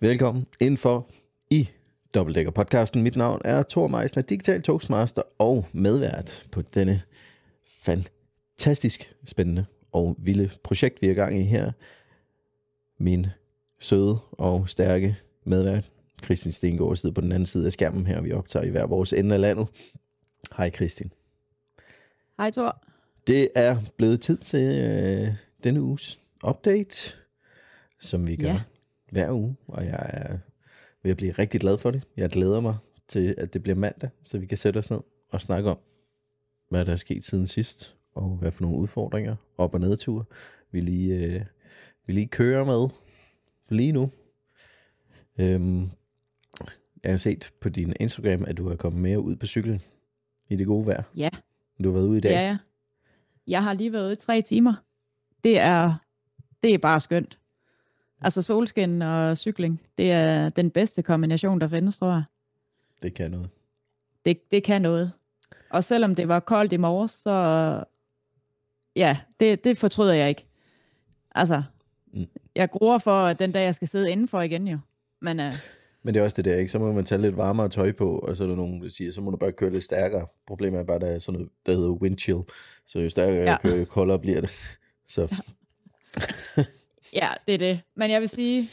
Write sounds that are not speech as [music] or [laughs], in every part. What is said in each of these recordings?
Velkommen indenfor i Dobbeltdækker podcasten. Mit navn er Thor Meisner, digital toastmaster og medvært på denne fantastisk spændende og vilde projekt, vi er i gang i her. Min søde og stærke medvært, Kristin Stengård, sidder på den anden side af skærmen her. Vi optager i hver vores ende af landet. Hej Kristin. Hej Thor. Det er blevet tid til øh, denne uges update, som vi gør Ja. Hver uge, og jeg er ved at blive rigtig glad for det. Jeg glæder mig til, at det bliver mandag, så vi kan sætte os ned og snakke om, hvad der er sket siden sidst, og hvad for nogle udfordringer, op- og nedture, vi lige, øh, vi lige kører med lige nu. Øhm, jeg har set på din Instagram, at du er kommet mere ud på cyklen i det gode vejr. Ja, Du har været ude i dag. er jeg. Jeg har lige været ude i tre timer. Det er, det er bare skønt. Altså solskin og cykling, det er den bedste kombination, der findes, tror jeg. Det kan noget. Det, det kan noget. Og selvom det var koldt i morges, så ja, det, det fortryder jeg ikke. Altså, Mm. jeg gruer for at den dag, jeg skal sidde indenfor igen jo. Men uh, Men det er også det der, ikke? Så må man tage lidt varmere tøj på, og så er der nogen, der siger, så må du bare køre lidt stærkere. Problemet er bare, at der er sådan noget, der hedder wind chill. Så jo stærkere. Ja. jeg kører, jo koldere bliver det. [laughs] Så Ja, det er det. Men jeg vil sige,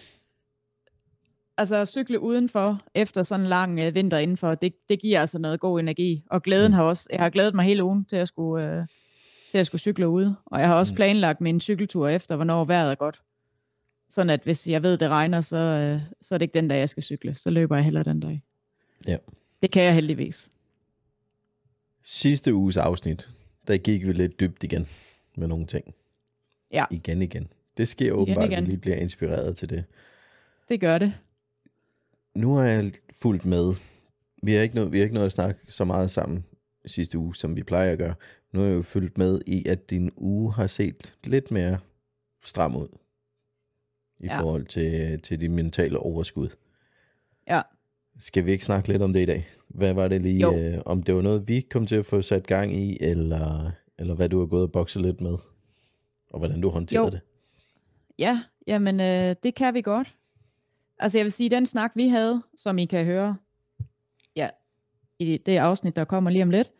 altså at cykle udenfor efter sådan en lang øh, vinter indenfor, det, det giver altså noget god energi. Og glæden Mm. har også, jeg har glædet mig hele ugen til at skulle, øh, til at skulle cykle ude. Og jeg har også Mm. planlagt min cykeltur efter, hvornår vejret er godt. Sådan at hvis jeg ved, det regner, så, øh, så er det ikke den dag, jeg skal cykle. Så løber jeg hellere den dag. Ja. Det kan jeg heldigvis. sidste uges afsnit, der gik vi lidt dybt igen med nogle ting. Ja. Igen igen. Det sker åbenbart, at igen. vi lige bliver inspireret til det. Det gør det. Nu har jeg fulgt med. Vi har ikke noget, vi har ikke noget at snakke så meget sammen sidste uge, som vi plejer at gøre. Nu har jeg jo fulgt med i, at din uge har set lidt mere stram ud. I ja. Forhold til, til din mentale overskud. Ja. Skal vi ikke snakke lidt om det i dag? Hvad var det lige, Jo. øh, om det var noget, vi kom til at få sat gang i, eller, eller hvad du har gået og bokset lidt med, og hvordan du håndterede Jo. det? Ja, jamen øh, det kan vi godt. Altså jeg vil sige, den snak vi havde, som I kan høre, ja, i det afsnit, der kommer lige om lidt,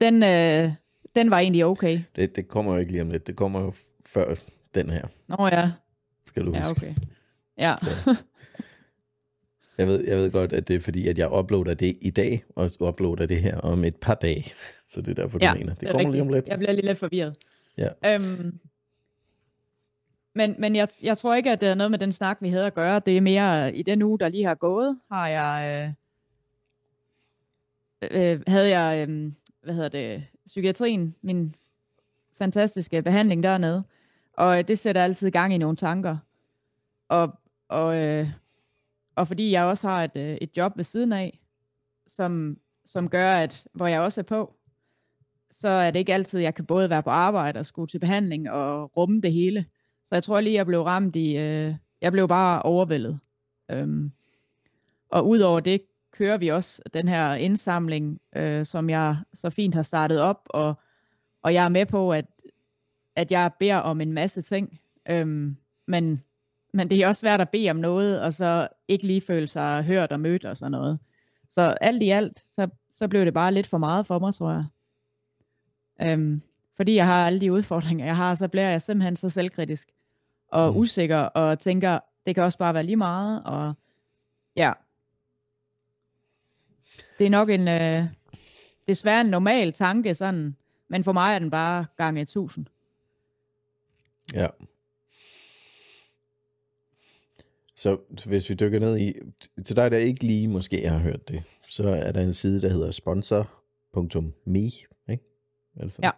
den, øh, den var egentlig okay. det? Det kommer jo ikke lige om lidt. Det kommer jo før den her, Nå ja, skal du ja huske. okay. Ja, Så. Jeg ved, jeg ved godt, at det er fordi, at jeg uploader det i dag, og uploader det her om et par dage. [laughs] Så det er derfor, du ja mener. Det, er kommer lige om rigtigt. lidt. Jeg bliver lige lidt forvirret. Ja. Øhm, men men jeg, jeg tror ikke, at det er noget med den snak, vi havde at gøre. Det er mere, i den uge, der lige har gået, har jeg... Øh, øh, havde jeg, øh, hvad hedder det, psykiatrien, min fantastiske behandling dernede. Og øh, det sætter altid gang i nogle tanker. Og, og, øh, og fordi jeg også har et, øh, et job ved siden af, som, som gør, at hvor jeg også er på, så er det ikke altid, jeg kan både være på arbejde og skulle til behandling og rumme det hele. Så jeg tror lige, jeg blev ramt i, øh, jeg blev bare overvældet. Øhm, og udover det kører vi også den her indsamling, øh, som jeg så fint har startet op, og, og jeg er med på, at, at jeg beder om en masse ting, øhm, men, men det er også svært at bede om noget, og så ikke lige føle sig hørt og mødt og sådan noget. Så alt i alt, så, så blev det bare lidt for meget for mig, tror jeg. Øhm, fordi jeg har alle de udfordringer, jeg har, så bliver jeg simpelthen så selvkritisk og Mm. usikker, og tænker, det kan også bare være lige meget, og ja. Det er nok en, øh, desværre en normal tanke, sådan, men for mig er den bare gange 1000. Ja. Så, så hvis vi dykker ned i, til dig der ikke lige måske har hørt det, så er der en side, der hedder sponsor.me, ikke? Er det sådan? Ja.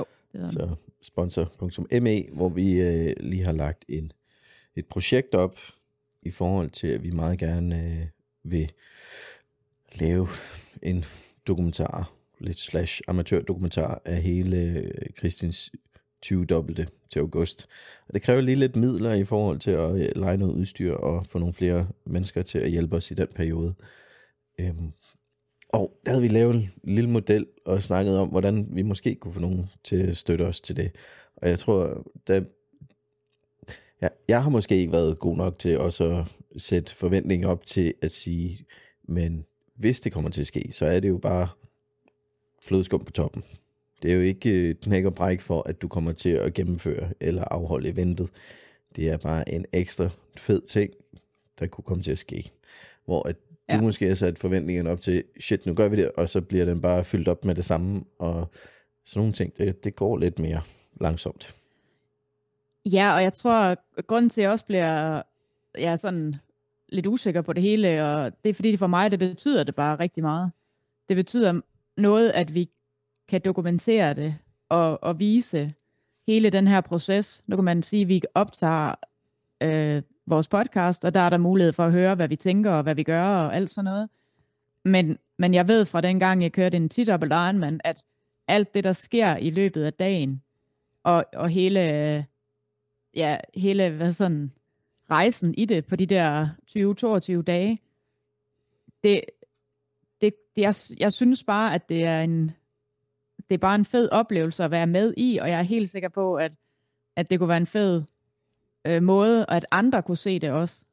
Jo, det er Så sponsor.me, hvor vi øh, lige har lagt en, et projekt op i forhold til, at vi meget gerne øh, vil lave en dokumentar, lidt slash amatørdokumentar af hele øh, Kristins 20 dobbelte til august. Og det kræver lige lidt midler i forhold til at øh, lege noget udstyr og få nogle flere mennesker til at hjælpe os i den periode. Øhm, og der havde vi lavet en lille model og snakket om, hvordan vi måske kunne få nogen til at støtte os til det. Og jeg tror, der, jeg jeg, har måske ikke været god nok til også at sætte forventninger op til at sige, men hvis det kommer til at ske, så er det jo bare flødeskum på toppen. Det er jo ikke øh, knæk og bræk for, at du kommer til at gennemføre eller afholde eventet. Det er bare en ekstra fed ting, der kunne komme til at ske. Hvor at du ja. måske har sat forventningerne op til, shit, nu gør vi det, og så bliver den bare fyldt op med det samme, og sådan nogle ting, det, det går lidt mere langsomt. Ja, og jeg tror, grunden til, at jeg også bliver ja, sådan lidt usikker på det hele, og det er fordi, for mig, det betyder det bare rigtig meget. Det betyder noget, at vi kan dokumentere det og, og vise hele den her proces. Nu kan man sige, at vi optager øh, vores podcast, og der er der mulighed for at høre, hvad vi tænker og hvad vi gør og alt sådan noget. Men, men jeg ved fra den gang, jeg kørte en 10 Ironman, at alt det, der sker i løbet af dagen, og, og hele, ja, hele hvad sådan, rejsen i det på de der 20-22 dage, det, det, det jeg, jeg synes bare, at det er en det er bare en fed oplevelse at være med i, og jeg er helt sikker på, at, at det kunne være en fed øh, måde, og at andre kunne se det også.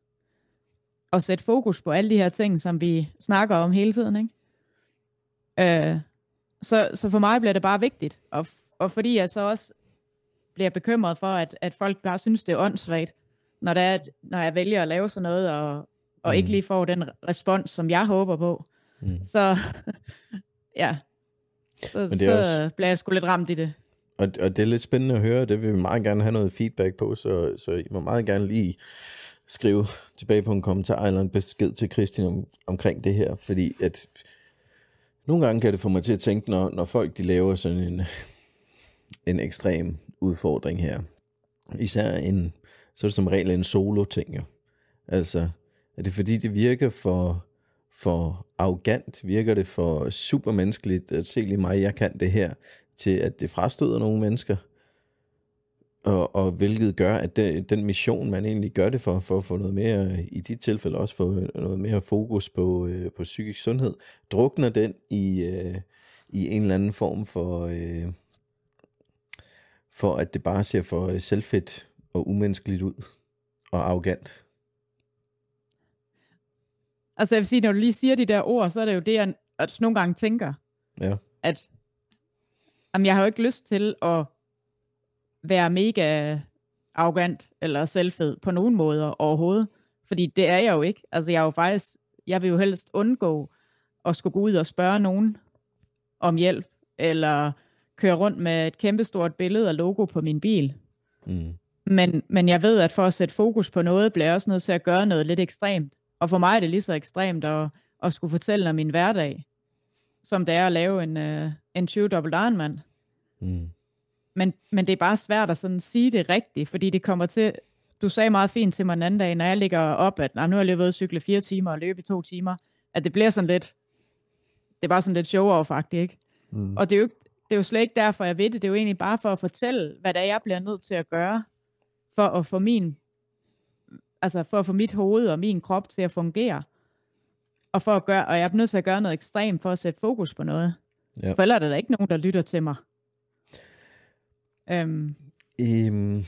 Og sætte fokus på alle de her ting, som vi snakker om hele tiden. Ikke? Øh, så, så for mig bliver det bare vigtigt, og, og fordi jeg så også bliver bekymret for, at, at folk bare synes, det er åndssvagt, når, det er, når jeg vælger at lave sådan noget, og, og mm. ikke lige får den respons, som jeg håber på. Mm. Så [laughs] ja, så, Men det er så også... bliver jeg sgu lidt ramt i det. Og, og det er lidt spændende at høre, det vil vi meget gerne have noget feedback på, så, så I må meget gerne lige skrive tilbage på en kommentar eller en besked til Christian om, omkring det her, fordi at nogle gange kan det få mig til at tænke, når, når folk de laver sådan en, en ekstrem udfordring her, især en, så er det som regel en solo-ting jo. Altså, er det fordi, det virker for, for arrogant, virker det for supermenneskeligt, at se lige mig, jeg kan det her, til at det frastøder nogle mennesker, og, og hvilket gør, at det, den mission, man egentlig gør det for, for at få noget mere, i dit tilfælde også få noget mere fokus på, øh, på psykisk sundhed, drukner den i, øh, i en eller anden form for, øh, for at det bare ser for selvfedt og umenneskeligt ud, og arrogant. Altså jeg vil sige, når du lige siger de der ord, så er det jo det, jeg at nogle gange tænker. Ja. At jamen, jeg har jo ikke lyst til at være mega arrogant eller selvfed på nogen måder overhovedet. Fordi det er jeg jo ikke. Altså jeg er jo faktisk, jeg vil jo helst undgå at skulle gå ud og spørge nogen om hjælp, eller køre rundt med et kæmpestort billede og logo på min bil. Mm. Men, men jeg ved, at for at sætte fokus på noget, bliver jeg også nødt til at gøre noget lidt ekstremt. Og for mig er det lige så ekstremt at, at skulle fortælle om min hverdag, som det er at lave en, uh, en 20 dobbelt Ironman. Mm. Men, men det er bare svært at sådan sige det rigtigt, fordi det kommer til, du sagde meget fint til mig en anden dag, når jeg ligger op, at nu har jeg løbet at cykle fire timer og løbe i to timer, at det bliver sådan lidt, det er bare sådan lidt show-off ikke? Mm. Og det er, jo, det er jo slet ikke derfor, jeg ved det, det er jo egentlig bare for at fortælle, hvad det er, jeg bliver nødt til at gøre, for at få min altså for at få mit hoved og min krop til at fungere. Og, for at gøre, og jeg er nødt til at gøre noget ekstremt for at sætte fokus på noget. Ja. For ellers er der ikke nogen, der lytter til mig. Um. Um,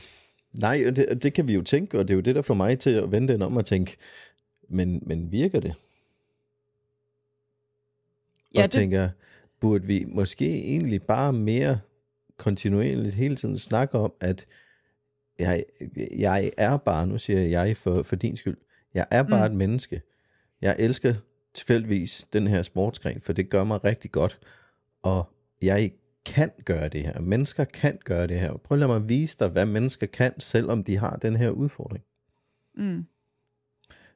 nej, det, det kan vi jo tænke, og det er jo det, der får mig til at vende den om og tænke, men, men virker det? Ja, og det... tænker, burde vi måske egentlig bare mere kontinuerligt hele tiden snakke om, at jeg, jeg er bare, nu siger jeg for, for din skyld, jeg er bare mm. et menneske. Jeg elsker tilfældigvis den her sportsgren, for det gør mig rigtig godt, og jeg kan gøre det her. Mennesker kan gøre det her. Prøv at lade mig vise dig, hvad mennesker kan, selvom de har den her udfordring. Mm.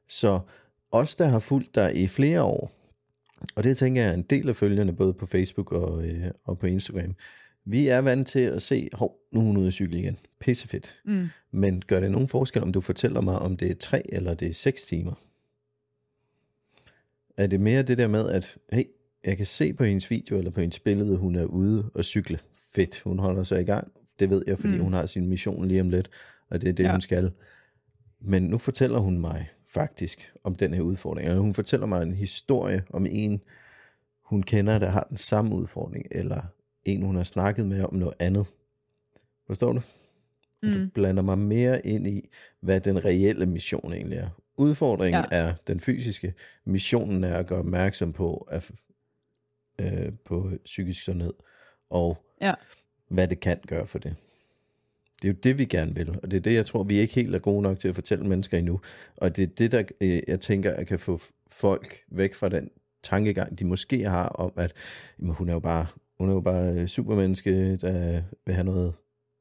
Så os, der har fulgt dig i flere år, og det tænker jeg er en del af følgerne, både på Facebook og, øh, og på Instagram, vi er vant til at se, hov, nu er hun ude at cykle igen. Pissefedt. Mm. Men gør det nogen forskel, om du fortæller mig, om det er tre eller det er seks timer? Er det mere det der med, at hey, jeg kan se på hendes video eller på hendes billede, hun er ude og cykle. Fedt, hun holder sig i gang. Det ved jeg, fordi mm. hun har sin mission lige om lidt, og det er det, ja. hun skal. Men nu fortæller hun mig faktisk om den her udfordring. Eller hun fortæller mig en historie om en, hun kender, der har den samme udfordring, eller en, hun har snakket med om noget andet. Forstår du? Mm. Du blander mig mere ind i, hvad den reelle mission egentlig er. Udfordringen ja. er den fysiske. Missionen er at gøre opmærksom på, at, øh, på psykisk sundhed, og ja. hvad det kan gøre for det. Det er jo det, vi gerne vil, og det er det, jeg tror, vi ikke helt er gode nok til at fortælle mennesker endnu. Og det er det, der øh, jeg tænker, at kan få folk væk fra den tankegang, de måske har om, at jamen, hun er jo bare hun er jo bare supermenneske, der vil have noget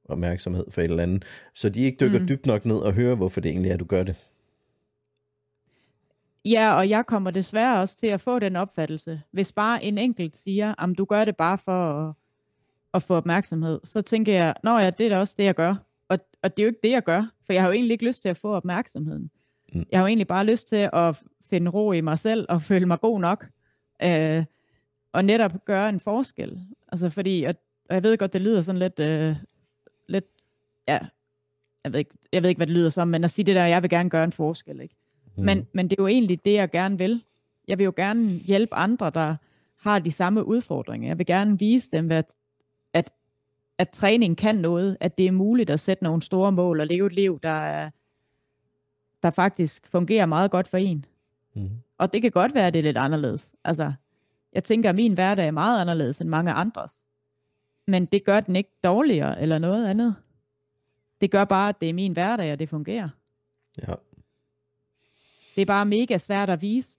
opmærksomhed for et eller andet. Så de ikke dykker mm. dybt nok ned og hører, hvorfor det egentlig er, du gør det. Ja, og jeg kommer desværre også til at få den opfattelse. Hvis bare en enkelt siger, at du gør det bare for at, at få opmærksomhed, så tænker jeg, nå ja, det er da også det, jeg gør. Og, og det er jo ikke det, jeg gør, for jeg har jo egentlig ikke lyst til at få opmærksomheden. Mm. Jeg har jo egentlig bare lyst til at finde ro i mig selv og [laughs] føle mig god nok. Øh, og netop gøre en forskel. Altså fordi, og, og jeg ved godt, det lyder sådan lidt, øh, lidt, ja, jeg ved, ikke, jeg ved ikke, hvad det lyder som, men at sige det der, jeg vil gerne gøre en forskel, ikke? Mm. Men, men det er jo egentlig det, jeg gerne vil. Jeg vil jo gerne hjælpe andre, der har de samme udfordringer. Jeg vil gerne vise dem, at, at, at træning kan noget, at det er muligt at sætte nogle store mål og leve et liv, der, er, der faktisk fungerer meget godt for en. Mm. Og det kan godt være, at det er lidt anderledes. Altså, jeg tænker, at min hverdag er meget anderledes end mange andres. Men det gør den ikke dårligere eller noget andet. Det gør bare, at det er min hverdag, og det fungerer. Ja. Det er bare mega svært at vise.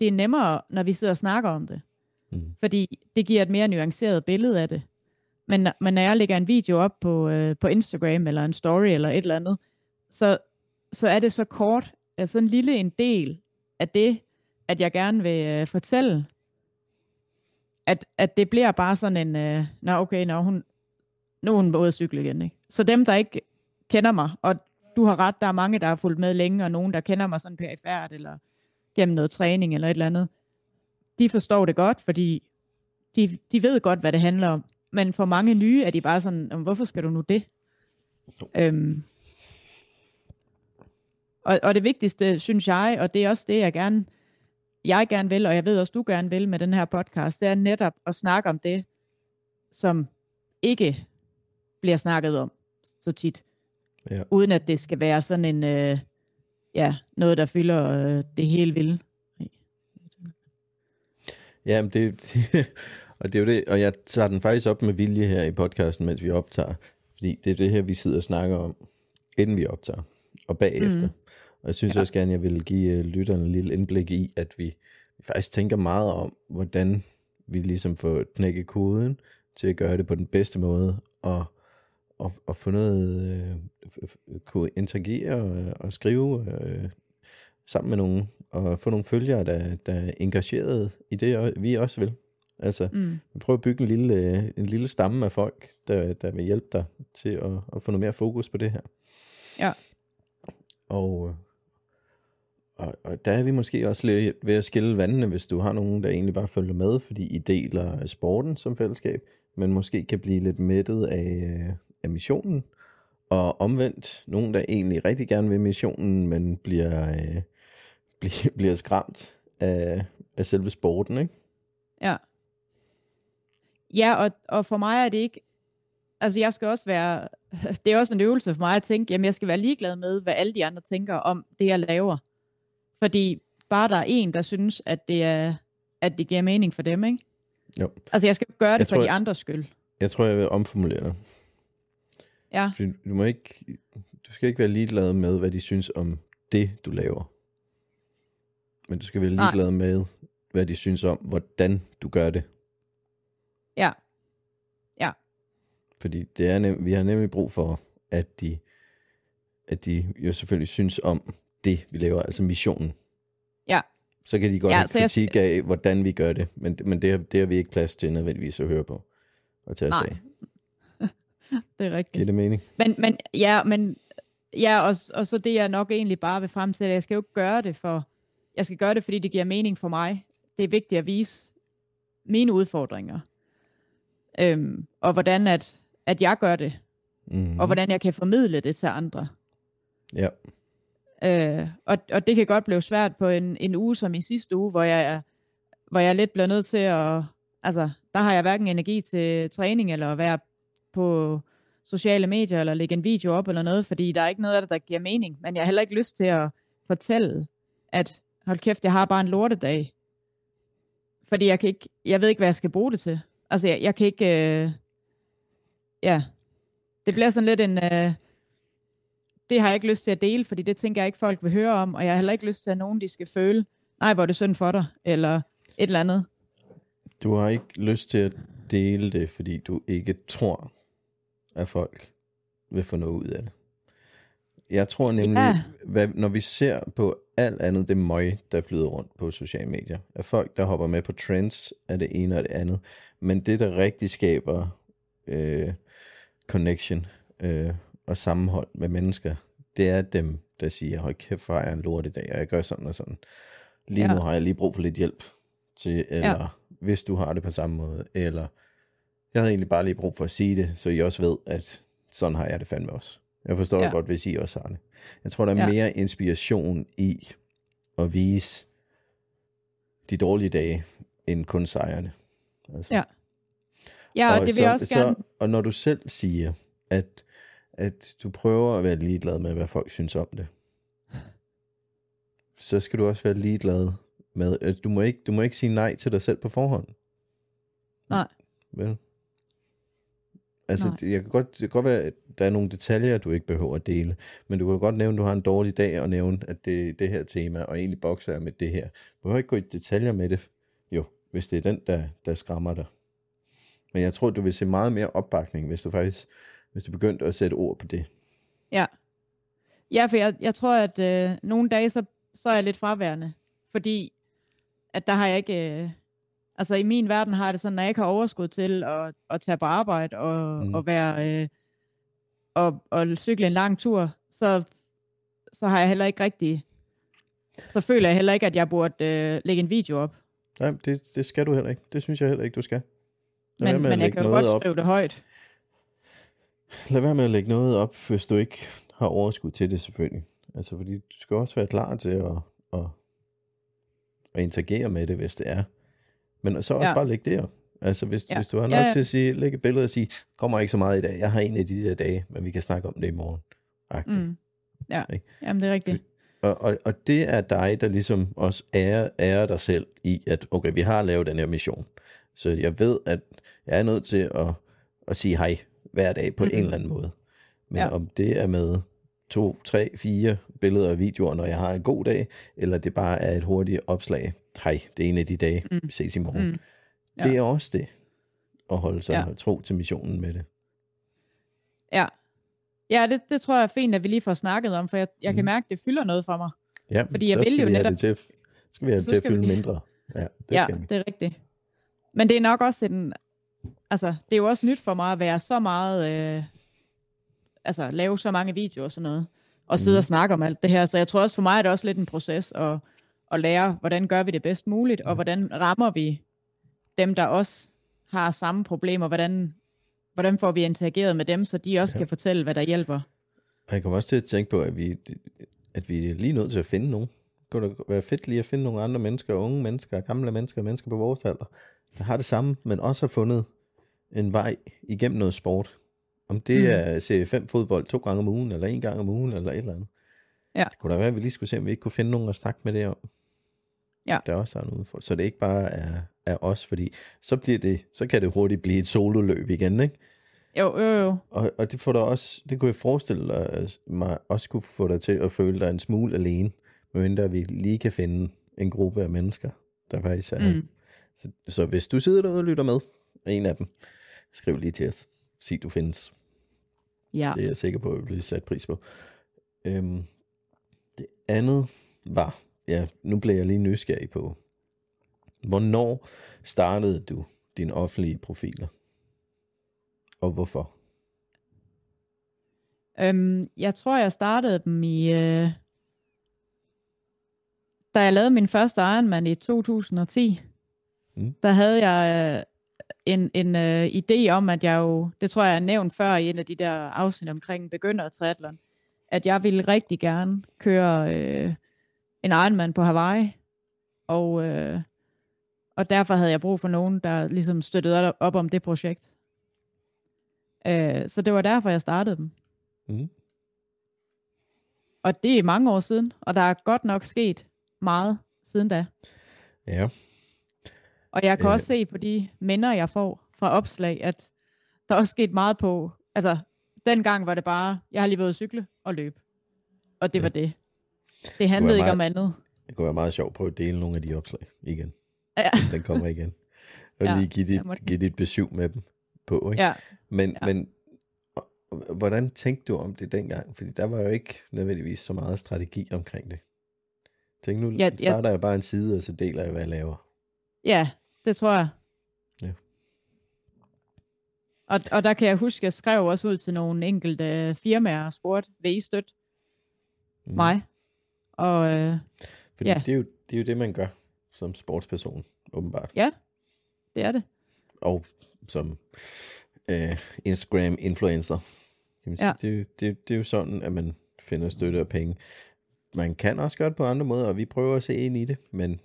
Det er nemmere, når vi sidder og snakker om det. Mm. Fordi det giver et mere nuanceret billede af det. Men, men når jeg lægger en video op på, øh, på Instagram, eller en story, eller et eller andet, så, så er det så kort, altså en lille en del af det, at jeg gerne vil øh, fortælle, at, at det bliver bare sådan en, øh, nå okay, nå, hun, nu er hun både cykle igen. Ikke? Så dem, der ikke kender mig, og du har ret, der er mange, der har fulgt med længe, og nogen, der kender mig sådan perifært, eller gennem noget træning, eller et eller andet, de forstår det godt, fordi de, de ved godt, hvad det handler om. Men for mange nye er de bare sådan, hvorfor skal du nu det? Øhm, og, og det vigtigste, synes jeg, og det er også det, jeg gerne jeg gerne vil, og jeg ved også, du gerne vil med den her podcast, det er netop at snakke om det, som ikke bliver snakket om så tit. Ja. Uden at det skal være sådan en, øh, ja, noget, der fylder øh, det hele vilde. Ja, men det, [laughs] og det er jo det, og jeg tager den faktisk op med vilje her i podcasten, mens vi optager, fordi det er det her, vi sidder og snakker om, inden vi optager, og bagefter. Mm. Og jeg synes ja. også gerne, jeg vil give uh, lytterne en lille indblik i, at vi, vi faktisk tænker meget om, hvordan vi ligesom får knækket koden til at gøre det på den bedste måde, og, og, og få noget, øh, kunne interagere og, og skrive øh, sammen med nogen, og få nogle følgere, der, der er engageret i det, vi også vil. Altså, mm. vi prøver at bygge en lille, en lille stamme af folk, der, der vil hjælpe dig til at, at få noget mere fokus på det her. Ja. Og, og, og der er vi måske også lidt ved at skille vandene, hvis du har nogen, der egentlig bare følger med, fordi I deler sporten som fællesskab, men måske kan blive lidt mættet af, af missionen, og omvendt nogen, der egentlig rigtig gerne vil missionen, men bliver, øh, [laughs] bliver, bliver skræmt af, af selve sporten, ikke? Ja. Ja, og, og for mig er det ikke, altså jeg skal også være, [laughs] det er også en øvelse for mig at tænke, jamen jeg skal være ligeglad med, hvad alle de andre tænker om det, jeg laver. Fordi bare der er en, der synes, at det, er, at det giver mening for dem, ikke? Jo. Altså, jeg skal gøre det jeg for tror, de andres skyld. Jeg tror, jeg vil omformulere det. Ja. Du, må ikke, du skal ikke være ligeglad med, hvad de synes om det, du laver. Men du skal være ligeglad Nej. med, hvad de synes om, hvordan du gør det. Ja. Ja. Fordi det er nem, vi har nemlig brug for, at de, at de jo selvfølgelig synes om det, vi laver, altså missionen. Ja. Så kan de godt ja, have kritik jeg... af, hvordan vi gør det, men, men det, har, det har vi ikke plads til nødvendigvis at høre på og tage Nej. [laughs] det er rigtigt. Giver det mening? Men, men ja, men ja, og, og så det jeg nok egentlig bare vil frem til, at jeg skal jo ikke gøre det for, jeg skal gøre det, fordi det giver mening for mig. Det er vigtigt at vise mine udfordringer. Øhm, og hvordan at, at jeg gør det. Mm-hmm. Og hvordan jeg kan formidle det til andre. Ja. Øh, og, og det kan godt blive svært på en, en uge som i sidste uge, hvor jeg, hvor jeg lidt bliver nødt til at... Altså, der har jeg hverken energi til træning eller at være på sociale medier, eller lægge en video op eller noget, fordi der er ikke noget af det, der giver mening. Men jeg har heller ikke lyst til at fortælle, at hold kæft, jeg har bare en lortedag. Fordi jeg kan ikke, jeg ved ikke, hvad jeg skal bruge det til. Altså, jeg, jeg kan ikke, øh, ja, det bliver sådan lidt en, øh, det har jeg ikke lyst til at dele, fordi det tænker jeg ikke, folk vil høre om, og jeg har heller ikke lyst til, at nogen de skal føle, nej, hvor er det synd for dig, eller et eller andet. Du har ikke lyst til at dele det, fordi du ikke tror, at folk vil få noget ud af det. Jeg tror nemlig, ja. hvad, når vi ser på alt andet det møg, der flyder rundt på sociale medier, at folk, der hopper med på trends, er det ene og det andet. Men det, der rigtig skaber øh, connection øh, og sammenhold med mennesker, det er dem, der siger, hold kæft, hvor er jeg en lort i dag, og jeg gør sådan og sådan. Lige ja. nu har jeg lige brug for lidt hjælp til, eller ja. hvis du har det på samme måde, eller jeg havde egentlig bare lige brug for at sige det, så I også ved, at sådan har jeg det fandme også. Jeg forstår ja. godt, hvis I også har det. Jeg tror, der er ja. mere inspiration i at vise de dårlige dage, end kun sejrene. Altså. Ja. Ja, og, og det vil så, jeg også så, gerne... Og når du selv siger, at, at du prøver at være ligeglad med, hvad folk synes om det, så skal du også være ligeglad med, at du må ikke, du må ikke sige nej til dig selv på forhånd. Nej. Vel? Altså, Nej. jeg kan godt, det kan godt være, at der er nogle detaljer, du ikke behøver at dele, men du kan godt nævne, at du har en dårlig dag, og nævne, at det er det her tema, og egentlig bokser jeg med det her. Du behøver ikke gå i detaljer med det, jo, hvis det er den, der, der skræmmer dig. Men jeg tror, du vil se meget mere opbakning, hvis du faktisk, hvis du begyndte at sætte ord på det. Ja. Ja, for jeg, jeg tror, at øh, nogle dage, så, så er jeg lidt fraværende, fordi at der har jeg ikke... Øh, Altså i min verden har det sådan, når jeg ikke har overskud til at, at tage på arbejde og, mm. og være øh, og, og cykle en lang tur, så, så har jeg heller ikke rigtig, så føler jeg heller ikke, at jeg burde øh, lægge en video op. Nej, det, det skal du heller ikke. Det synes jeg heller ikke, du skal. Lad men men jeg kan jo godt op. skrive det højt. Lad være med at lægge noget op, hvis du ikke har overskud til det selvfølgelig. Altså fordi du skal også være klar til at, at, at interagere med det, hvis det er. Men så også ja. bare lægge det op. Altså hvis, ja. hvis du har nok ja, ja. til at sige, lægge et billede og sige, kommer ikke så meget i dag, jeg har en af de der dage, men vi kan snakke om det i morgen. Mm. Ja, ikke? jamen det er rigtigt. Og, og, og det er dig, der ligesom også ærer, ærer dig selv i, at okay, vi har lavet den her mission. Så jeg ved, at jeg er nødt til at, at sige hej hver dag på mm-hmm. en eller anden måde. Men ja. om det er med to, tre, fire billeder og videoer, når jeg har en god dag, eller det bare er et hurtigt opslag. Hej, det er en af de dage, mm. vi ses i morgen. Mm. Ja. Det er også det, at holde sig ja. tro til missionen med det. Ja, ja det, det tror jeg er fint, at vi lige får snakket om, for jeg, jeg mm. kan mærke, at det fylder noget for mig. Ja, Fordi jeg vil jo netop... Det til, skal vi have det til at fylde vi... mindre. Ja, det, ja, skal vi. det er rigtigt. Men det er nok også en... Altså, det er jo også nyt for mig at være så meget... Øh, altså lave så mange videoer og sådan noget, og sidde mm. og snakke om alt det her. Så jeg tror også for mig er det også lidt en proces at, at lære, hvordan gør vi det bedst muligt, og hvordan rammer vi dem, der også har samme problemer, hvordan, hvordan får vi interageret med dem, så de også ja. kan fortælle, hvad der hjælper. Og jeg kommer også til at tænke på, at vi, at vi er lige nødt til at finde nogen. Det kunne være fedt lige at finde nogle andre mennesker, unge mennesker, gamle mennesker, mennesker på vores alder, der har det samme, men også har fundet en vej igennem noget sport. Om det mm. er serie 5 fodbold to gange om ugen, eller en gang om ugen, eller et eller andet. Ja. Det kunne da være, at vi lige skulle se, om vi ikke kunne finde nogen at snakke med det om. Ja. Der også er en udfordring. Så det ikke bare er, er os, fordi så, bliver det, så kan det hurtigt blive et sololøb igen, ikke? Jo, jo, jo. Og, og det får dig også, det kunne jeg forestille mig, også kunne få dig til at føle dig en smule alene, medmindre vi lige kan finde en gruppe af mennesker, der faktisk er. Mm. Så, så hvis du sidder derude og lytter med, en af dem, skriv lige til os. Sig, du findes. Ja. Det er jeg sikker på, at vi bliver sat pris på. Øhm, det andet var, ja, nu bliver jeg lige nysgerrig på, hvornår startede du dine offentlige profiler? Og hvorfor? Øhm, jeg tror, jeg startede dem i... Øh, da jeg lavede min første Ironman i 2010, mm. der havde jeg øh, en, en uh, idé om, at jeg jo, det tror jeg, jeg nævnt før i en af de der afsnit omkring begynder triathlon, at jeg ville rigtig gerne køre uh, en Ironman på Hawaii, og, uh, og derfor havde jeg brug for nogen, der ligesom støttede op om det projekt. Øh, så det var derfor, jeg startede dem. Mm. Og det er mange år siden, og der er godt nok sket meget siden da. Ja. Og jeg kan Øh. også se på de minder, jeg får fra opslag, at der er også sket meget på, altså dengang var det bare, jeg har lige været cykle og løbe. Og det Ja. var det. Det handlede ikke meget- om andet. Det kunne være meget sjovt at prøve at dele nogle af de opslag igen, Ja, hvis den kommer igen. Og Ja, lige give dit, måtte- give dit besøg med dem på, ikke? ja. Men, Ja. men hvordan tænkte du om det dengang? Fordi der var jo ikke nødvendigvis så meget strategi omkring det. Tænk nu, Ja, ja, ja. starter jeg bare en side, og så deler jeg, hvad jeg laver. ja, det tror jeg. Ja. Og, og der kan jeg huske, at jeg skrev også ud til nogle enkelte firmaer og spurgte, vil I støtte Mm. mig? Og øh, Fordi ja. det, er jo, det er jo det, man gør som sportsperson, åbenbart. ja, det er det. Og som øh, Instagram-influencer. Kan man sige. Ja. Det, er jo- det, det er jo sådan, at man finder støtte og penge. Man kan også gøre det på andre måder, og vi prøver at se ind i det, men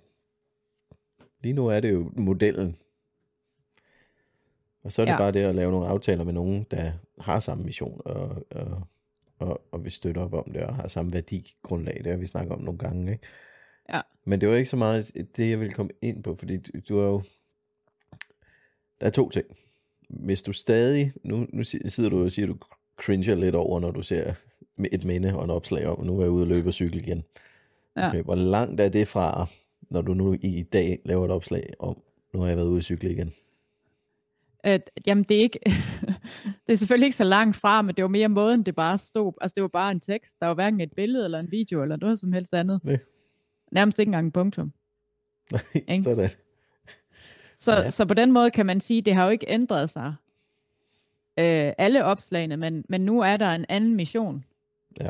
lige nu er det jo modellen. Og så er det Ja. bare det at lave nogle aftaler med nogen, der har samme mission og, og, og, og vil støtte op om det, og har samme værdigrundlag. Det har vi snakket om nogle gange. Ikke? Ja. Men det var ikke så meget det, jeg ville komme ind på, fordi du, du er jo... Der er to ting. Hvis du stadig... Nu, nu si- sidder du og siger, at du cringer lidt over, når du ser et minde og en opslag om, nu er jeg ude og løbe og cykle igen. Ja. Okay, hvor langt er det fra, når du nu i dag laver et opslag om, nu har jeg været ude at cykle igen? At, jamen det er ikke, [laughs] det er selvfølgelig ikke så langt fra, men det var mere måden, det bare stod. Altså det var bare en tekst. Der var hverken et billede eller en video eller noget som helst andet. Nej. Nærmest ikke engang en punktum. Nej, sådan. Så, Ja. ja. så på den måde kan man sige, det har jo ikke ændret sig. Øh, alle opslagene, men, men nu er der en anden mission. Ja.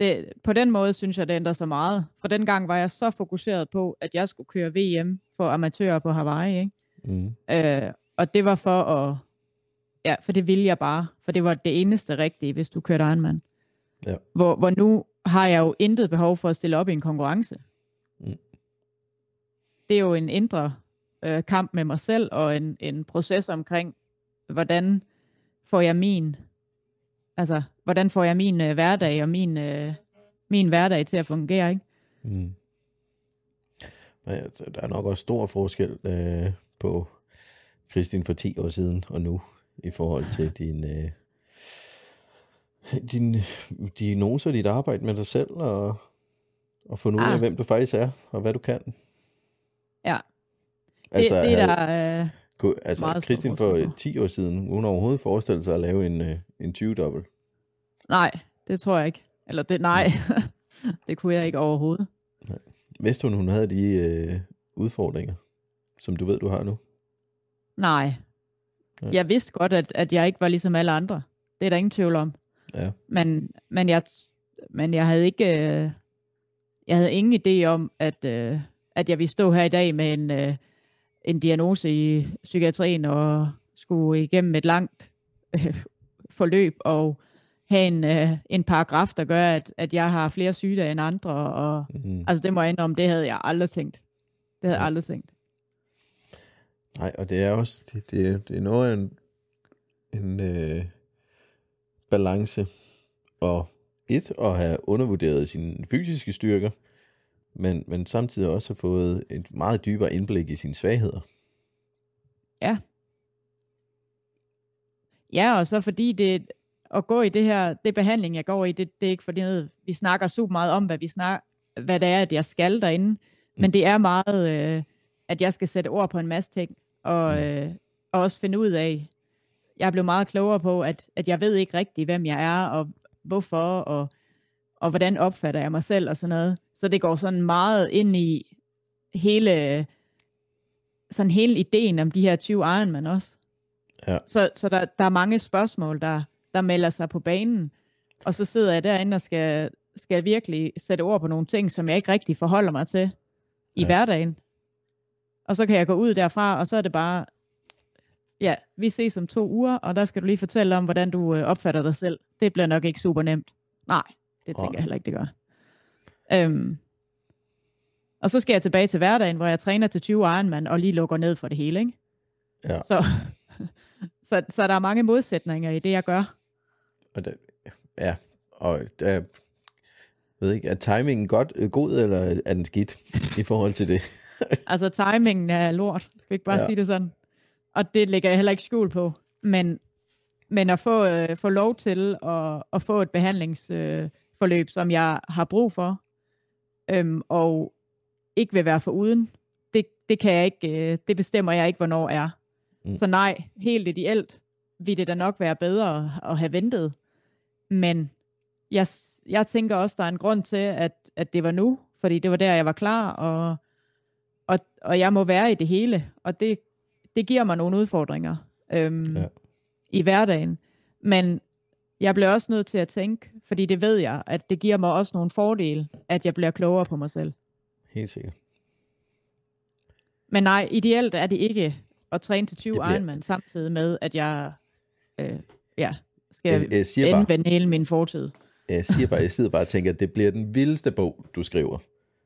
Det, på den måde synes jeg, det ændrer sig meget. For dengang var jeg så fokuseret på, at jeg skulle køre VM for amatører på Hawaii. Ikke? Mm. Øh, og det var for at... Ja, for det ville jeg bare. For det var det eneste rigtige, hvis du kørte Ironman. Ja. Hvor, hvor nu har jeg jo intet behov for at stille op i en konkurrence. Mm. Det er jo en indre øh, kamp med mig selv, og en, en proces omkring, hvordan får jeg min... Altså, hvordan får jeg min øh, hverdag og min, øh, min hverdag til at fungere, ikke? Mm. Men altså, der er nok også stor forskel øh, på Kristin for 10 år siden og nu, i forhold til din, øh, din diagnose og dit arbejde med dig selv, og, og finde ud af, Ah. hvem du faktisk er, og hvad du kan. Ja. Altså, det, det er havde- der... Øh, kunne, altså meget Kristin for forskel på. 10 år siden, hun overhovedet forestille sig at lave en, øh, en 20-dobbelt. nej, det tror jeg ikke. Eller det, nej, [laughs] det kunne jeg ikke overhovedet. Vidste hun, hun havde de øh, udfordringer, som du ved, du har nu? Nej. Ja. Jeg vidste godt, at, at jeg ikke var ligesom alle andre. Det er der ingen tvivl om. Ja. Men, men, jeg, men jeg havde ikke... Øh, jeg havde ingen idé om, at, øh, at jeg ville stå her i dag med en, øh, en diagnose i psykiatrien og skulle igennem et langt øh, forløb og have en, øh, en paragraf, der gør, at, at jeg har flere sygedage end andre. Og, Mm. altså det må jeg indrømme, det havde jeg aldrig tænkt. Det havde jeg aldrig tænkt. Nej, og det er også, det, det, er- det er noget af en, en øh, balance, og et, at have undervurderet sine fysiske styrker, men, men samtidig også have fået et meget dybere indblik i sine svagheder. Ja, og så fordi det at gå i det her, det behandling, jeg går i, det, det er ikke fordi noget, vi snakker super meget om, hvad vi snak, hvad det er, at jeg skal derinde, mm. men det er meget, øh, at jeg skal sætte ord på en masse ting, og, Mm. øh, og også finde ud af, jeg blev meget klogere på, at, at jeg ved ikke rigtigt, hvem jeg er, og hvorfor, og, og hvordan opfatter jeg mig selv, og sådan noget. Så det går sådan meget ind i hele, sådan hele ideen om de her 20 Ironman også. Ja. Så, så der, der er mange spørgsmål, der, der melder sig på banen, og så sidder jeg derinde og skal, skal virkelig sætte ord på nogle ting, som jeg ikke rigtig forholder mig til i Ja. hverdagen. Og så kan jeg gå ud derfra, og så er det bare, ja, vi ses om to uger, og der skal du lige fortælle om, hvordan du øh, opfatter dig selv. Det bliver nok ikke super nemt. Nej, det tænker Nej. jeg heller ikke, det gør. Øhm, og så skal jeg tilbage til hverdagen, hvor jeg træner til 20 Ironman, og lige lukker ned for det hele, ikke? Ja. Så, [laughs] Så, så der er mange modsætninger i det, jeg gør. Og der, ja, og der, ved ikke, er timingen godt, øh, god, eller er den skidt i forhold til det? [laughs] altså, timingen er lort. Skal vi ikke bare ja. sige det sådan? Og det lægger jeg heller ikke skjul på. Men, men at få, øh, få lov til at, at få et behandlingsforløb, øh, som jeg har brug for, øhm, og ikke vil være for uden, det, det kan jeg ikke, øh, det bestemmer jeg ikke, hvornår er. Mm. Så nej, helt ideelt vil det da nok være bedre at have ventet. Men jeg, jeg tænker også, der er en grund til, at, at det var nu, fordi det var der, jeg var klar, og, og, og jeg må være i det hele, og det, det giver mig nogle udfordringer øhm, ja. i hverdagen. Men jeg bliver også nødt til at tænke, fordi det ved jeg, at det giver mig også nogle fordele, at jeg bliver klogere på mig selv. Helt sikkert. Men nej, ideelt er det ikke at træne til 20 bliver... Ironman, samtidig med, at jeg øh, ja, skal jeg, jeg siger indvende bare, hele min fortid. Jeg siger bare, jeg sidder bare og tænker, at det bliver den vildeste bog, du skriver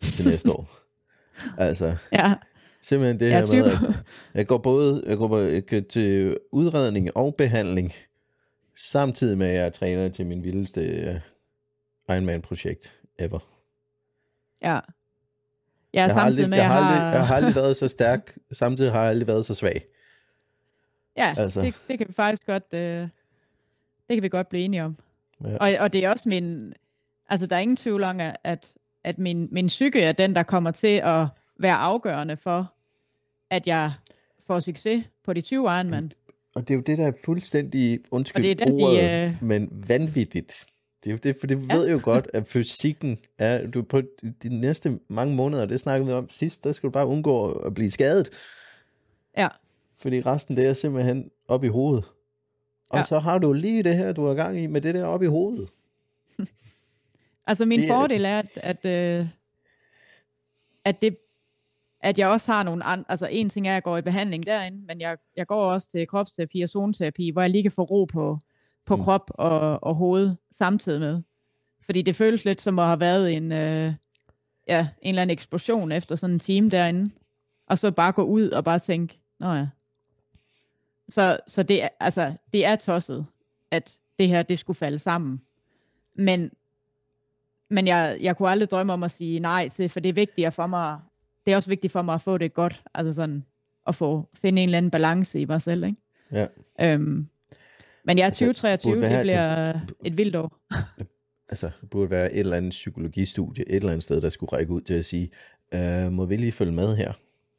til næste [laughs] år. Altså, ja. simpelthen det her med, at jeg går både jeg går både til udredning og behandling, samtidig med, at jeg træner til min vildeste uh, Ironman-projekt ever. Ja. Ja, jeg samtidig aldrig, med, jeg, har har... aldrig, jeg har aldrig været så stærk, samtidig har jeg aldrig været så svag. Ja, altså. det, det kan vi faktisk godt, øh, det kan vi godt blive enige om. Ja. Og, og det er også min, altså der er ingen tvivl om, at, at min, min psyke er den, der kommer til at være afgørende for, at jeg får succes på de 20 Ironman. Og det er jo det, der er fuldstændig, undskyld det er den, ordet, de, øh... men vanvittigt. Det er jo det, for det ja. ved jo godt, at fysikken er, du på de næste mange måneder, det snakkede vi om sidst, der skal du bare undgå at blive skadet. Ja. Fordi resten, det er simpelthen op i hovedet. Og ja. så har du lige det her, du har gang i, med det der op i hovedet. [laughs] altså min det fordel er, at, at, øh, at, det, at jeg også har nogle andre, altså en ting er, at jeg går i behandling derinde, men jeg, jeg går også til kropsterapi og zoneterapi, hvor jeg lige kan få ro på, på mm. krop og, og hoved samtidig med. Fordi det føles lidt som at have været en, øh, ja, en eller anden eksplosion efter sådan en time derinde. Og så bare gå ud og bare tænke, nå ja. Så, så det, er, altså, det er tosset, at det her, det skulle falde sammen. Men, men jeg, jeg kunne aldrig drømme om at sige nej til, for det er vigtigt for mig, det er også vigtigt for mig at få det godt, altså sådan, at få, finde en eller anden balance i mig selv, ikke? Ja. Øhm, men ja, 2023, altså, det bliver det, et vildt år. [laughs] altså, det burde være et eller andet psykologistudie, et eller andet sted, der skulle række ud til at sige, øh, må vi lige følge med her,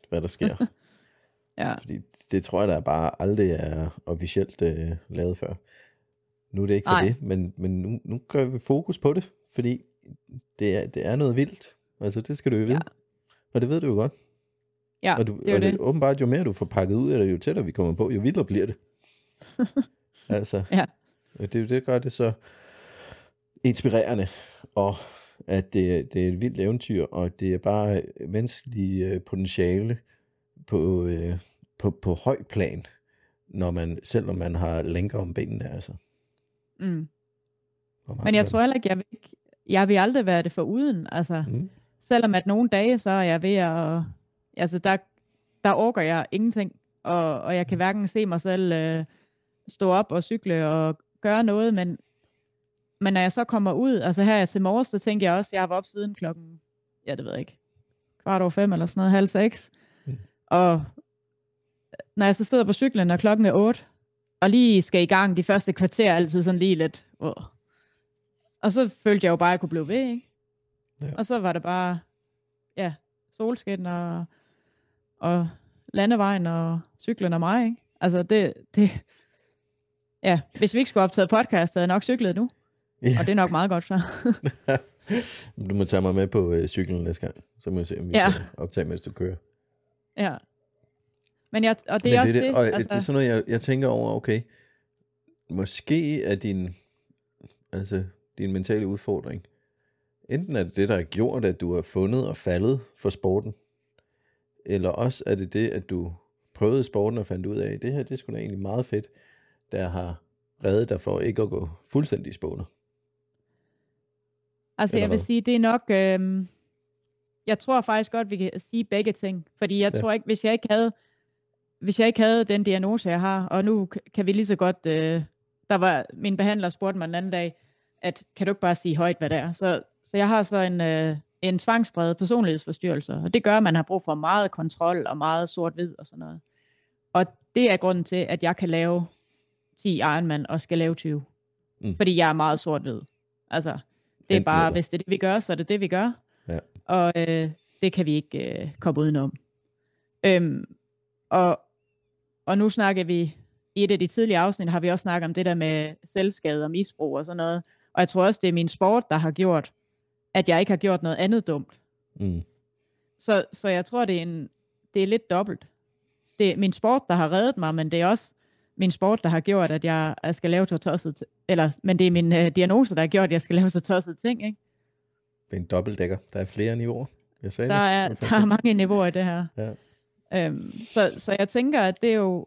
hvad der sker? [laughs] ja. Fordi det tror jeg, der bare aldrig er officielt øh, lavet før. Nu er det ikke for Ej. det, men, men nu, nu gør vi fokus på det, fordi det er, det er noget vildt. Altså, det skal du jo vide. Ja. Og det ved du jo godt. Ja, og du, det er og det. Åbenbart, jo mere du får pakket ud, eller jo tættere vi kommer på, jo vildere bliver det. [laughs] Altså, ja. det, det gør det så inspirerende, og at det, det er et vildt eventyr, og det er bare menneskelig øh, potentiale på, øh, på, på høj plan, når man, selvom man har længere om benene, altså. Mm. Men jeg tror heller ikke, jeg vil, jeg vil aldrig være det for uden, altså. Mm. Selvom at nogle dage, så er jeg ved at, altså der, der orker jeg ingenting, og, og jeg kan mm. hverken se mig selv øh, stå op og cykle og gøre noget, men, men når jeg så kommer ud, altså her til morges, så tænker jeg også, at jeg var op siden klokken, ja det ved jeg ikke, kvart over fem eller sådan noget, halv seks. Mm. Og når jeg så sidder på cyklen, og klokken er otte, og lige skal i gang de første kvarter, altid sådan lige lidt, åh. Og så følte jeg jo bare, at jeg kunne blive ved, ikke? Ja. Og så var det bare, ja, solskin og, og landevejen og cyklen og mig, ikke? Altså det, det, Ja, hvis vi ikke skulle optage podcast, havde jeg nok cyklet nu. Ja. Og det er nok meget godt så. [laughs] du må tage mig med på øh, cyklen næste gang, så må vi se, om vi ja. kan optage, mens du kører. Ja. Men jeg, og det er Men også det, det, og altså... det er sådan noget, jeg, jeg tænker over, okay, måske er din, altså, din mentale udfordring, enten er det det, der har gjort, at du har fundet og faldet for sporten, eller også er det det, at du prøvede sporten og fandt ud af, at det her, det sgu da egentlig meget fedt der har reddet dig for ikke at gå fuldstændig i spåner? Altså Eller jeg vil hvad? sige, det er nok, øh, jeg tror faktisk godt, vi kan sige begge ting, fordi jeg ja. tror ikke, hvis jeg ikke havde, hvis jeg ikke havde den diagnose, jeg har, og nu kan vi lige så godt, øh, der var, min behandler spurgte mig den anden dag, at kan du ikke bare sige højt, hvad det er? Så, så jeg har så en, øh, en tvangsbredet personlighedsforstyrrelse, og det gør, at man har brug for meget kontrol og meget sort-hvid og sådan noget. Og det er grunden til, at jeg kan lave 10 Ironman og skal lave 20. Mm. Fordi jeg er meget sort-hvid. Altså, det er bare, hvis det er det, vi gør, så er det det, vi gør. Ja. Og øh, det kan vi ikke øh, komme udenom. Øhm, og, og nu snakker vi, i et af de tidlige afsnit har vi også snakket om det der med selvskade og misbrug og sådan noget. Og jeg tror også, det er min sport, der har gjort, at jeg ikke har gjort noget andet dumt. Mm. Så, så jeg tror, det er, en, det er lidt dobbelt. Det er min sport, der har reddet mig, men det er også min sport, der har gjort, at jeg, jeg skal lave så tosset, eller, men det er min uh, diagnose, der har gjort, at jeg skal lave så tosset ting, ikke? Det er en dobbeltdækker. Der er flere niveauer. Jeg sagde der, det. Er, der er mange niveauer i det her. Ja. Øhm, så, så jeg tænker, at det er jo,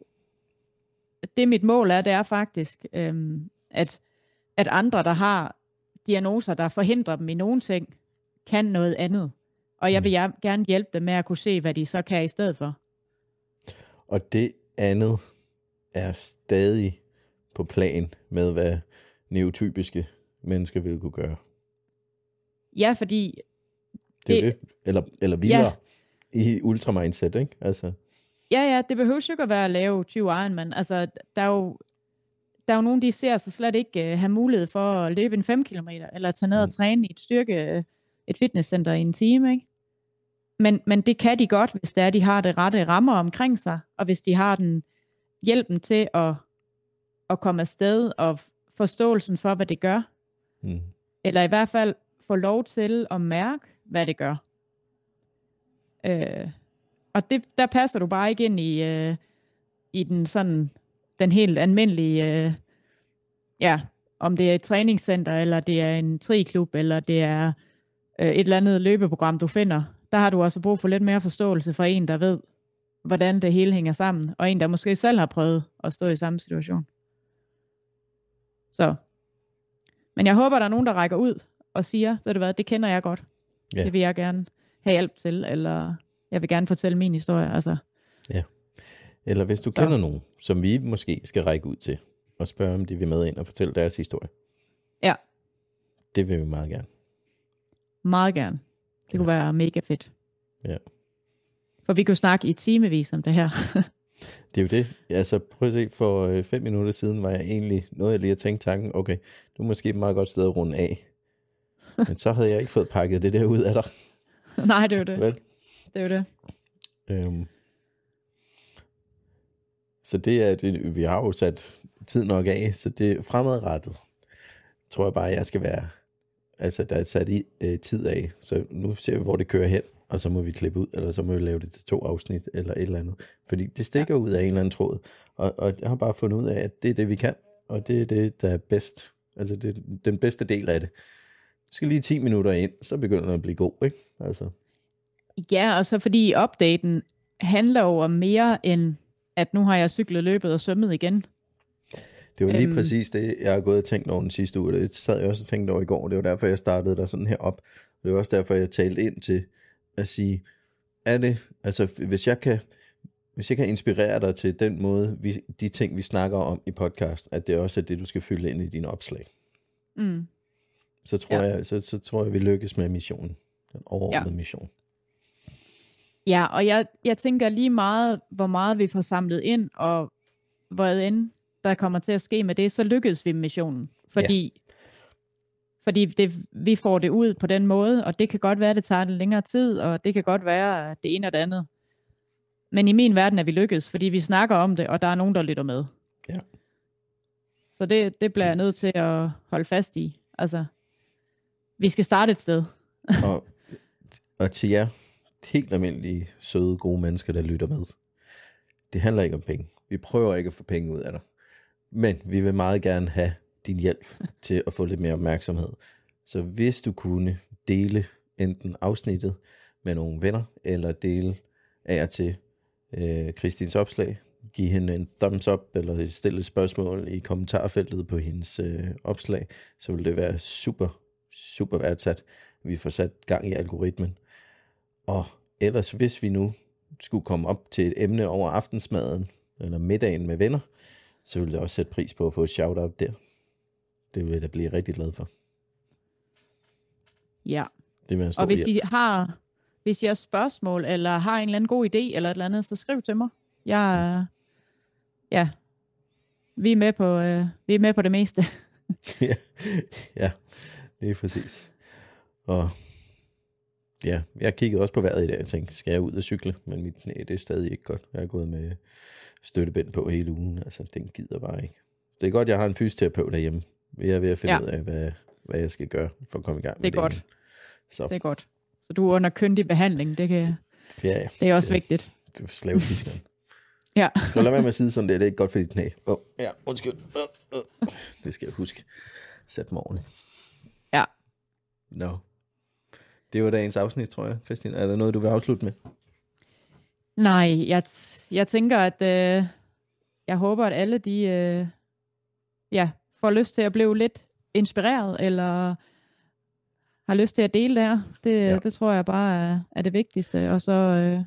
det mit mål er, det er faktisk, øhm, at, at andre, der har diagnoser, der forhindrer dem i nogle ting, kan noget andet. Og jeg vil mm. gerne hjælpe dem med at kunne se, hvad de så kan i stedet for. Og det andet er stadig på plan med, hvad neotypiske mennesker vil kunne gøre. Ja, fordi... Det er det, det. Eller, eller vildere ja. i ultramindset, ikke? Altså. Ja, ja, det behøver jo ikke at være at lave 20 Ironman. Altså, der er jo, der er jo nogen, de ser sig slet ikke uh, have mulighed for at løbe en 5 km, eller tage ned og mm. træne i et styrke, et fitnesscenter i en time, ikke? Men, men det kan de godt, hvis det er, de har det rette rammer omkring sig, og hvis de har den hjælpen til at, at komme afsted, og forståelsen for, hvad det gør. Mm. Eller i hvert fald få lov til at mærke, hvad det gør. Øh, og det, der passer du bare ikke ind i, øh, i den sådan den helt almindelige, øh, ja, om det er et træningscenter, eller det er en triklub, eller det er øh, et eller andet løbeprogram, du finder. Der har du også brug for lidt mere forståelse fra en, der ved, hvordan det hele hænger sammen, og en, der måske selv har prøvet at stå i samme situation. Så. Men jeg håber, der er nogen, der rækker ud og siger, ved du hvad, det kender jeg godt. Ja. Det vil jeg gerne have hjælp til, eller jeg vil gerne fortælle min historie. Altså. Ja. Eller hvis du Så. kender nogen, som vi måske skal række ud til, og spørge, om de vil med ind og fortælle deres historie. Ja. Det vil vi meget gerne. Meget gerne. Det ja. kunne være mega fedt. Ja. For vi kunne snakke i timevis om det her. [laughs] det er jo det. Altså prøv at se, for øh, fem minutter siden var jeg egentlig, noget jeg lige at tænke tanken, okay, du er måske et meget godt sted at runde af. [laughs] Men så havde jeg ikke fået pakket det der ud af dig. Nej, det er jo det. Vel? Det er jo det. Øhm, så det er, det, vi har jo sat tid nok af, så det er fremadrettet. Tror jeg bare, jeg skal være, altså der er sat i øh, tid af, så nu ser vi, hvor det kører hen, og så må vi klippe ud, eller så må vi lave det til to afsnit, eller et eller andet. Fordi det stikker ud af en eller anden tråd, og, og jeg har bare fundet ud af, at det er det, vi kan, og det er det, der er bedst. Altså det er den bedste del af det skal lige 10 minutter ind, så begynder den at blive god, ikke? Altså. Ja, og så fordi updaten handler jo om mere end, at nu har jeg cyklet, løbet og svømmet igen. Det var lige øhm, præcis det, jeg har gået og tænkt over den sidste uge. Det sad jeg også og tænkte over i går. Det var derfor, jeg startede der sådan her op. Det var også derfor, jeg talte ind til at sige, er det, altså hvis jeg kan, hvis jeg kan inspirere dig til den måde, vi, de ting, vi snakker om i podcast, at det også er det, du skal fylde ind i dine opslag. Mm så tror, ja. jeg, så, så tror jeg, vi lykkes med missionen. Den overordnede ja. mission. Ja, og jeg, jeg tænker lige meget, hvor meget vi får samlet ind, og end der kommer til at ske med det, så lykkes vi med missionen. Fordi, ja. fordi det, vi får det ud på den måde, og det kan godt være, at det tager en længere tid, og det kan godt være det ene og det andet. Men i min verden er vi lykkes, fordi vi snakker om det, og der er nogen, der lytter med. Ja. Så det, det bliver jeg nødt til at holde fast i. Altså, vi skal starte et sted. og, og til jer, helt almindelige, søde, gode mennesker, der lytter med. Det handler ikke om penge. Vi prøver ikke at få penge ud af dig. Men vi vil meget gerne have din hjælp [laughs] til at få lidt mere opmærksomhed. Så hvis du kunne dele enten afsnittet med nogle venner, eller dele af og til øh, Kristins opslag, give hende en thumbs up, eller stille et spørgsmål i kommentarfeltet på hendes øh, opslag, så vil det være super super værdsat, vi får sat gang i algoritmen. Og ellers, hvis vi nu skulle komme op til et emne over aftensmaden, eller middagen med venner, så ville jeg også sætte pris på at få et shout-out der. Det vil jeg da blive rigtig glad for. Ja. Det vil stor Og hvis. I har, hvis I har spørgsmål, eller har en eller anden god idé, eller et eller andet, så skriv til mig. Jeg, ja, vi er med på, øh, vi er med på det meste. [laughs] ja, ja, det er præcis. Og ja, jeg kiggede også på vejret i dag og tænkte, skal jeg ud og cykle? Men mit knæ, det er stadig ikke godt. Jeg har gået med støttebind på hele ugen. Altså, den gider bare ikke. Det er godt, jeg har en fysioterapeut derhjemme. Vi er ved at finde Ja. ud af, hvad, hvad jeg skal gøre for at komme i gang Det med er godt. Så Det er godt. Så du er under kyndig behandling, det, kan, ja, ja, det er også Ja. vigtigt. det er slavefiskeren. [laughs] Ja. Så lad være med at sige sådan der, det er ikke godt for dit knæ. Oh, ja, undskyld. Oh, oh. Det skal jeg huske. Sæt mig ordentligt. Ja. Nå. Det var dagens afsnit, tror jeg. Christian, er der noget, du vil afslutte med? Nej, jeg, t- jeg tænker, at øh, jeg håber, at alle de øh, ja, får lyst til at blive lidt inspireret, eller har lyst til at dele der. Det, Ja. ja. det tror jeg bare er, er det vigtigste. Og så, øh,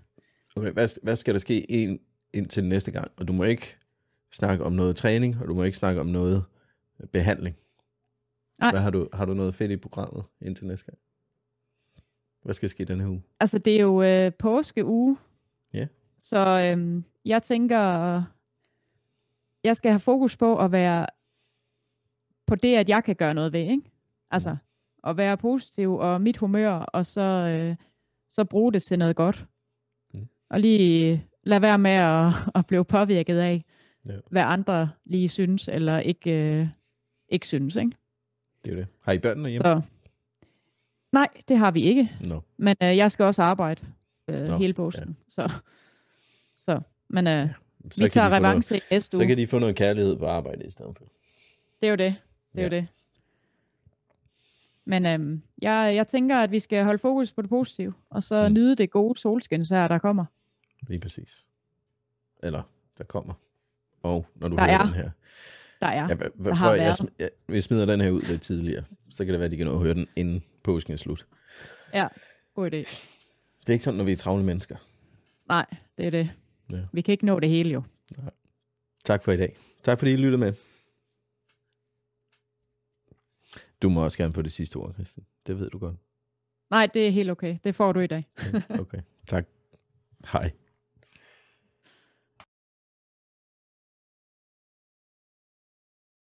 Okay, hvad, hvad skal der ske ind, indtil næste gang? Og du må ikke snakke om noget træning, og du må ikke snakke om noget behandling. Nej. Hvad har du, har du noget fedt i programmet indtil næste gang? Hvad skal ske den her uge? altså, det er jo øh, påskeuge. Ja. Så øh, jeg tænker, jeg skal have fokus på at være på det, at jeg kan gøre noget ved, ikke? Altså, at være positiv og mit humør, og så, øh, så bruge det til noget godt. Mm. Og lige lade være med at, at blive påvirket af, Ja. hvad andre lige synes, eller ikke, øh, ikke synes, ikke? Det er det. Har I børnene hjemme? Så, nej, det har vi ikke. Nå. Men øh, jeg skal også arbejde øh, Nå, hele påsken. Så, så, men øh, Så vi tager noget, revanche i næste Så uge. kan de få noget kærlighed på arbejde i stedet for. Det er jo det. Det er Ja. jo det. Men øhm, jeg, jeg tænker, at vi skal holde fokus på det positive, og så Mm. nyde det gode solskinsvejr, der kommer. Lige præcis. Eller, der kommer. Og når du Der hører er. den her. Der er. Ja, Ja. hva- der har jeg, sm- jeg, vi smider den her ud lidt tidligere. Så kan det være, at de kan nå at høre den, inden påsken er slut. ja, god idé. Det er ikke sådan, når vi er travle mennesker. Nej, det er det. Ja. Vi kan ikke nå det hele jo. Tak for i dag. Tak fordi I lyttede med. Du må også gerne få det sidste ord, Christian. Det ved du godt. Nej, det er helt okay. Det får du i dag. Okay. tak. Hej.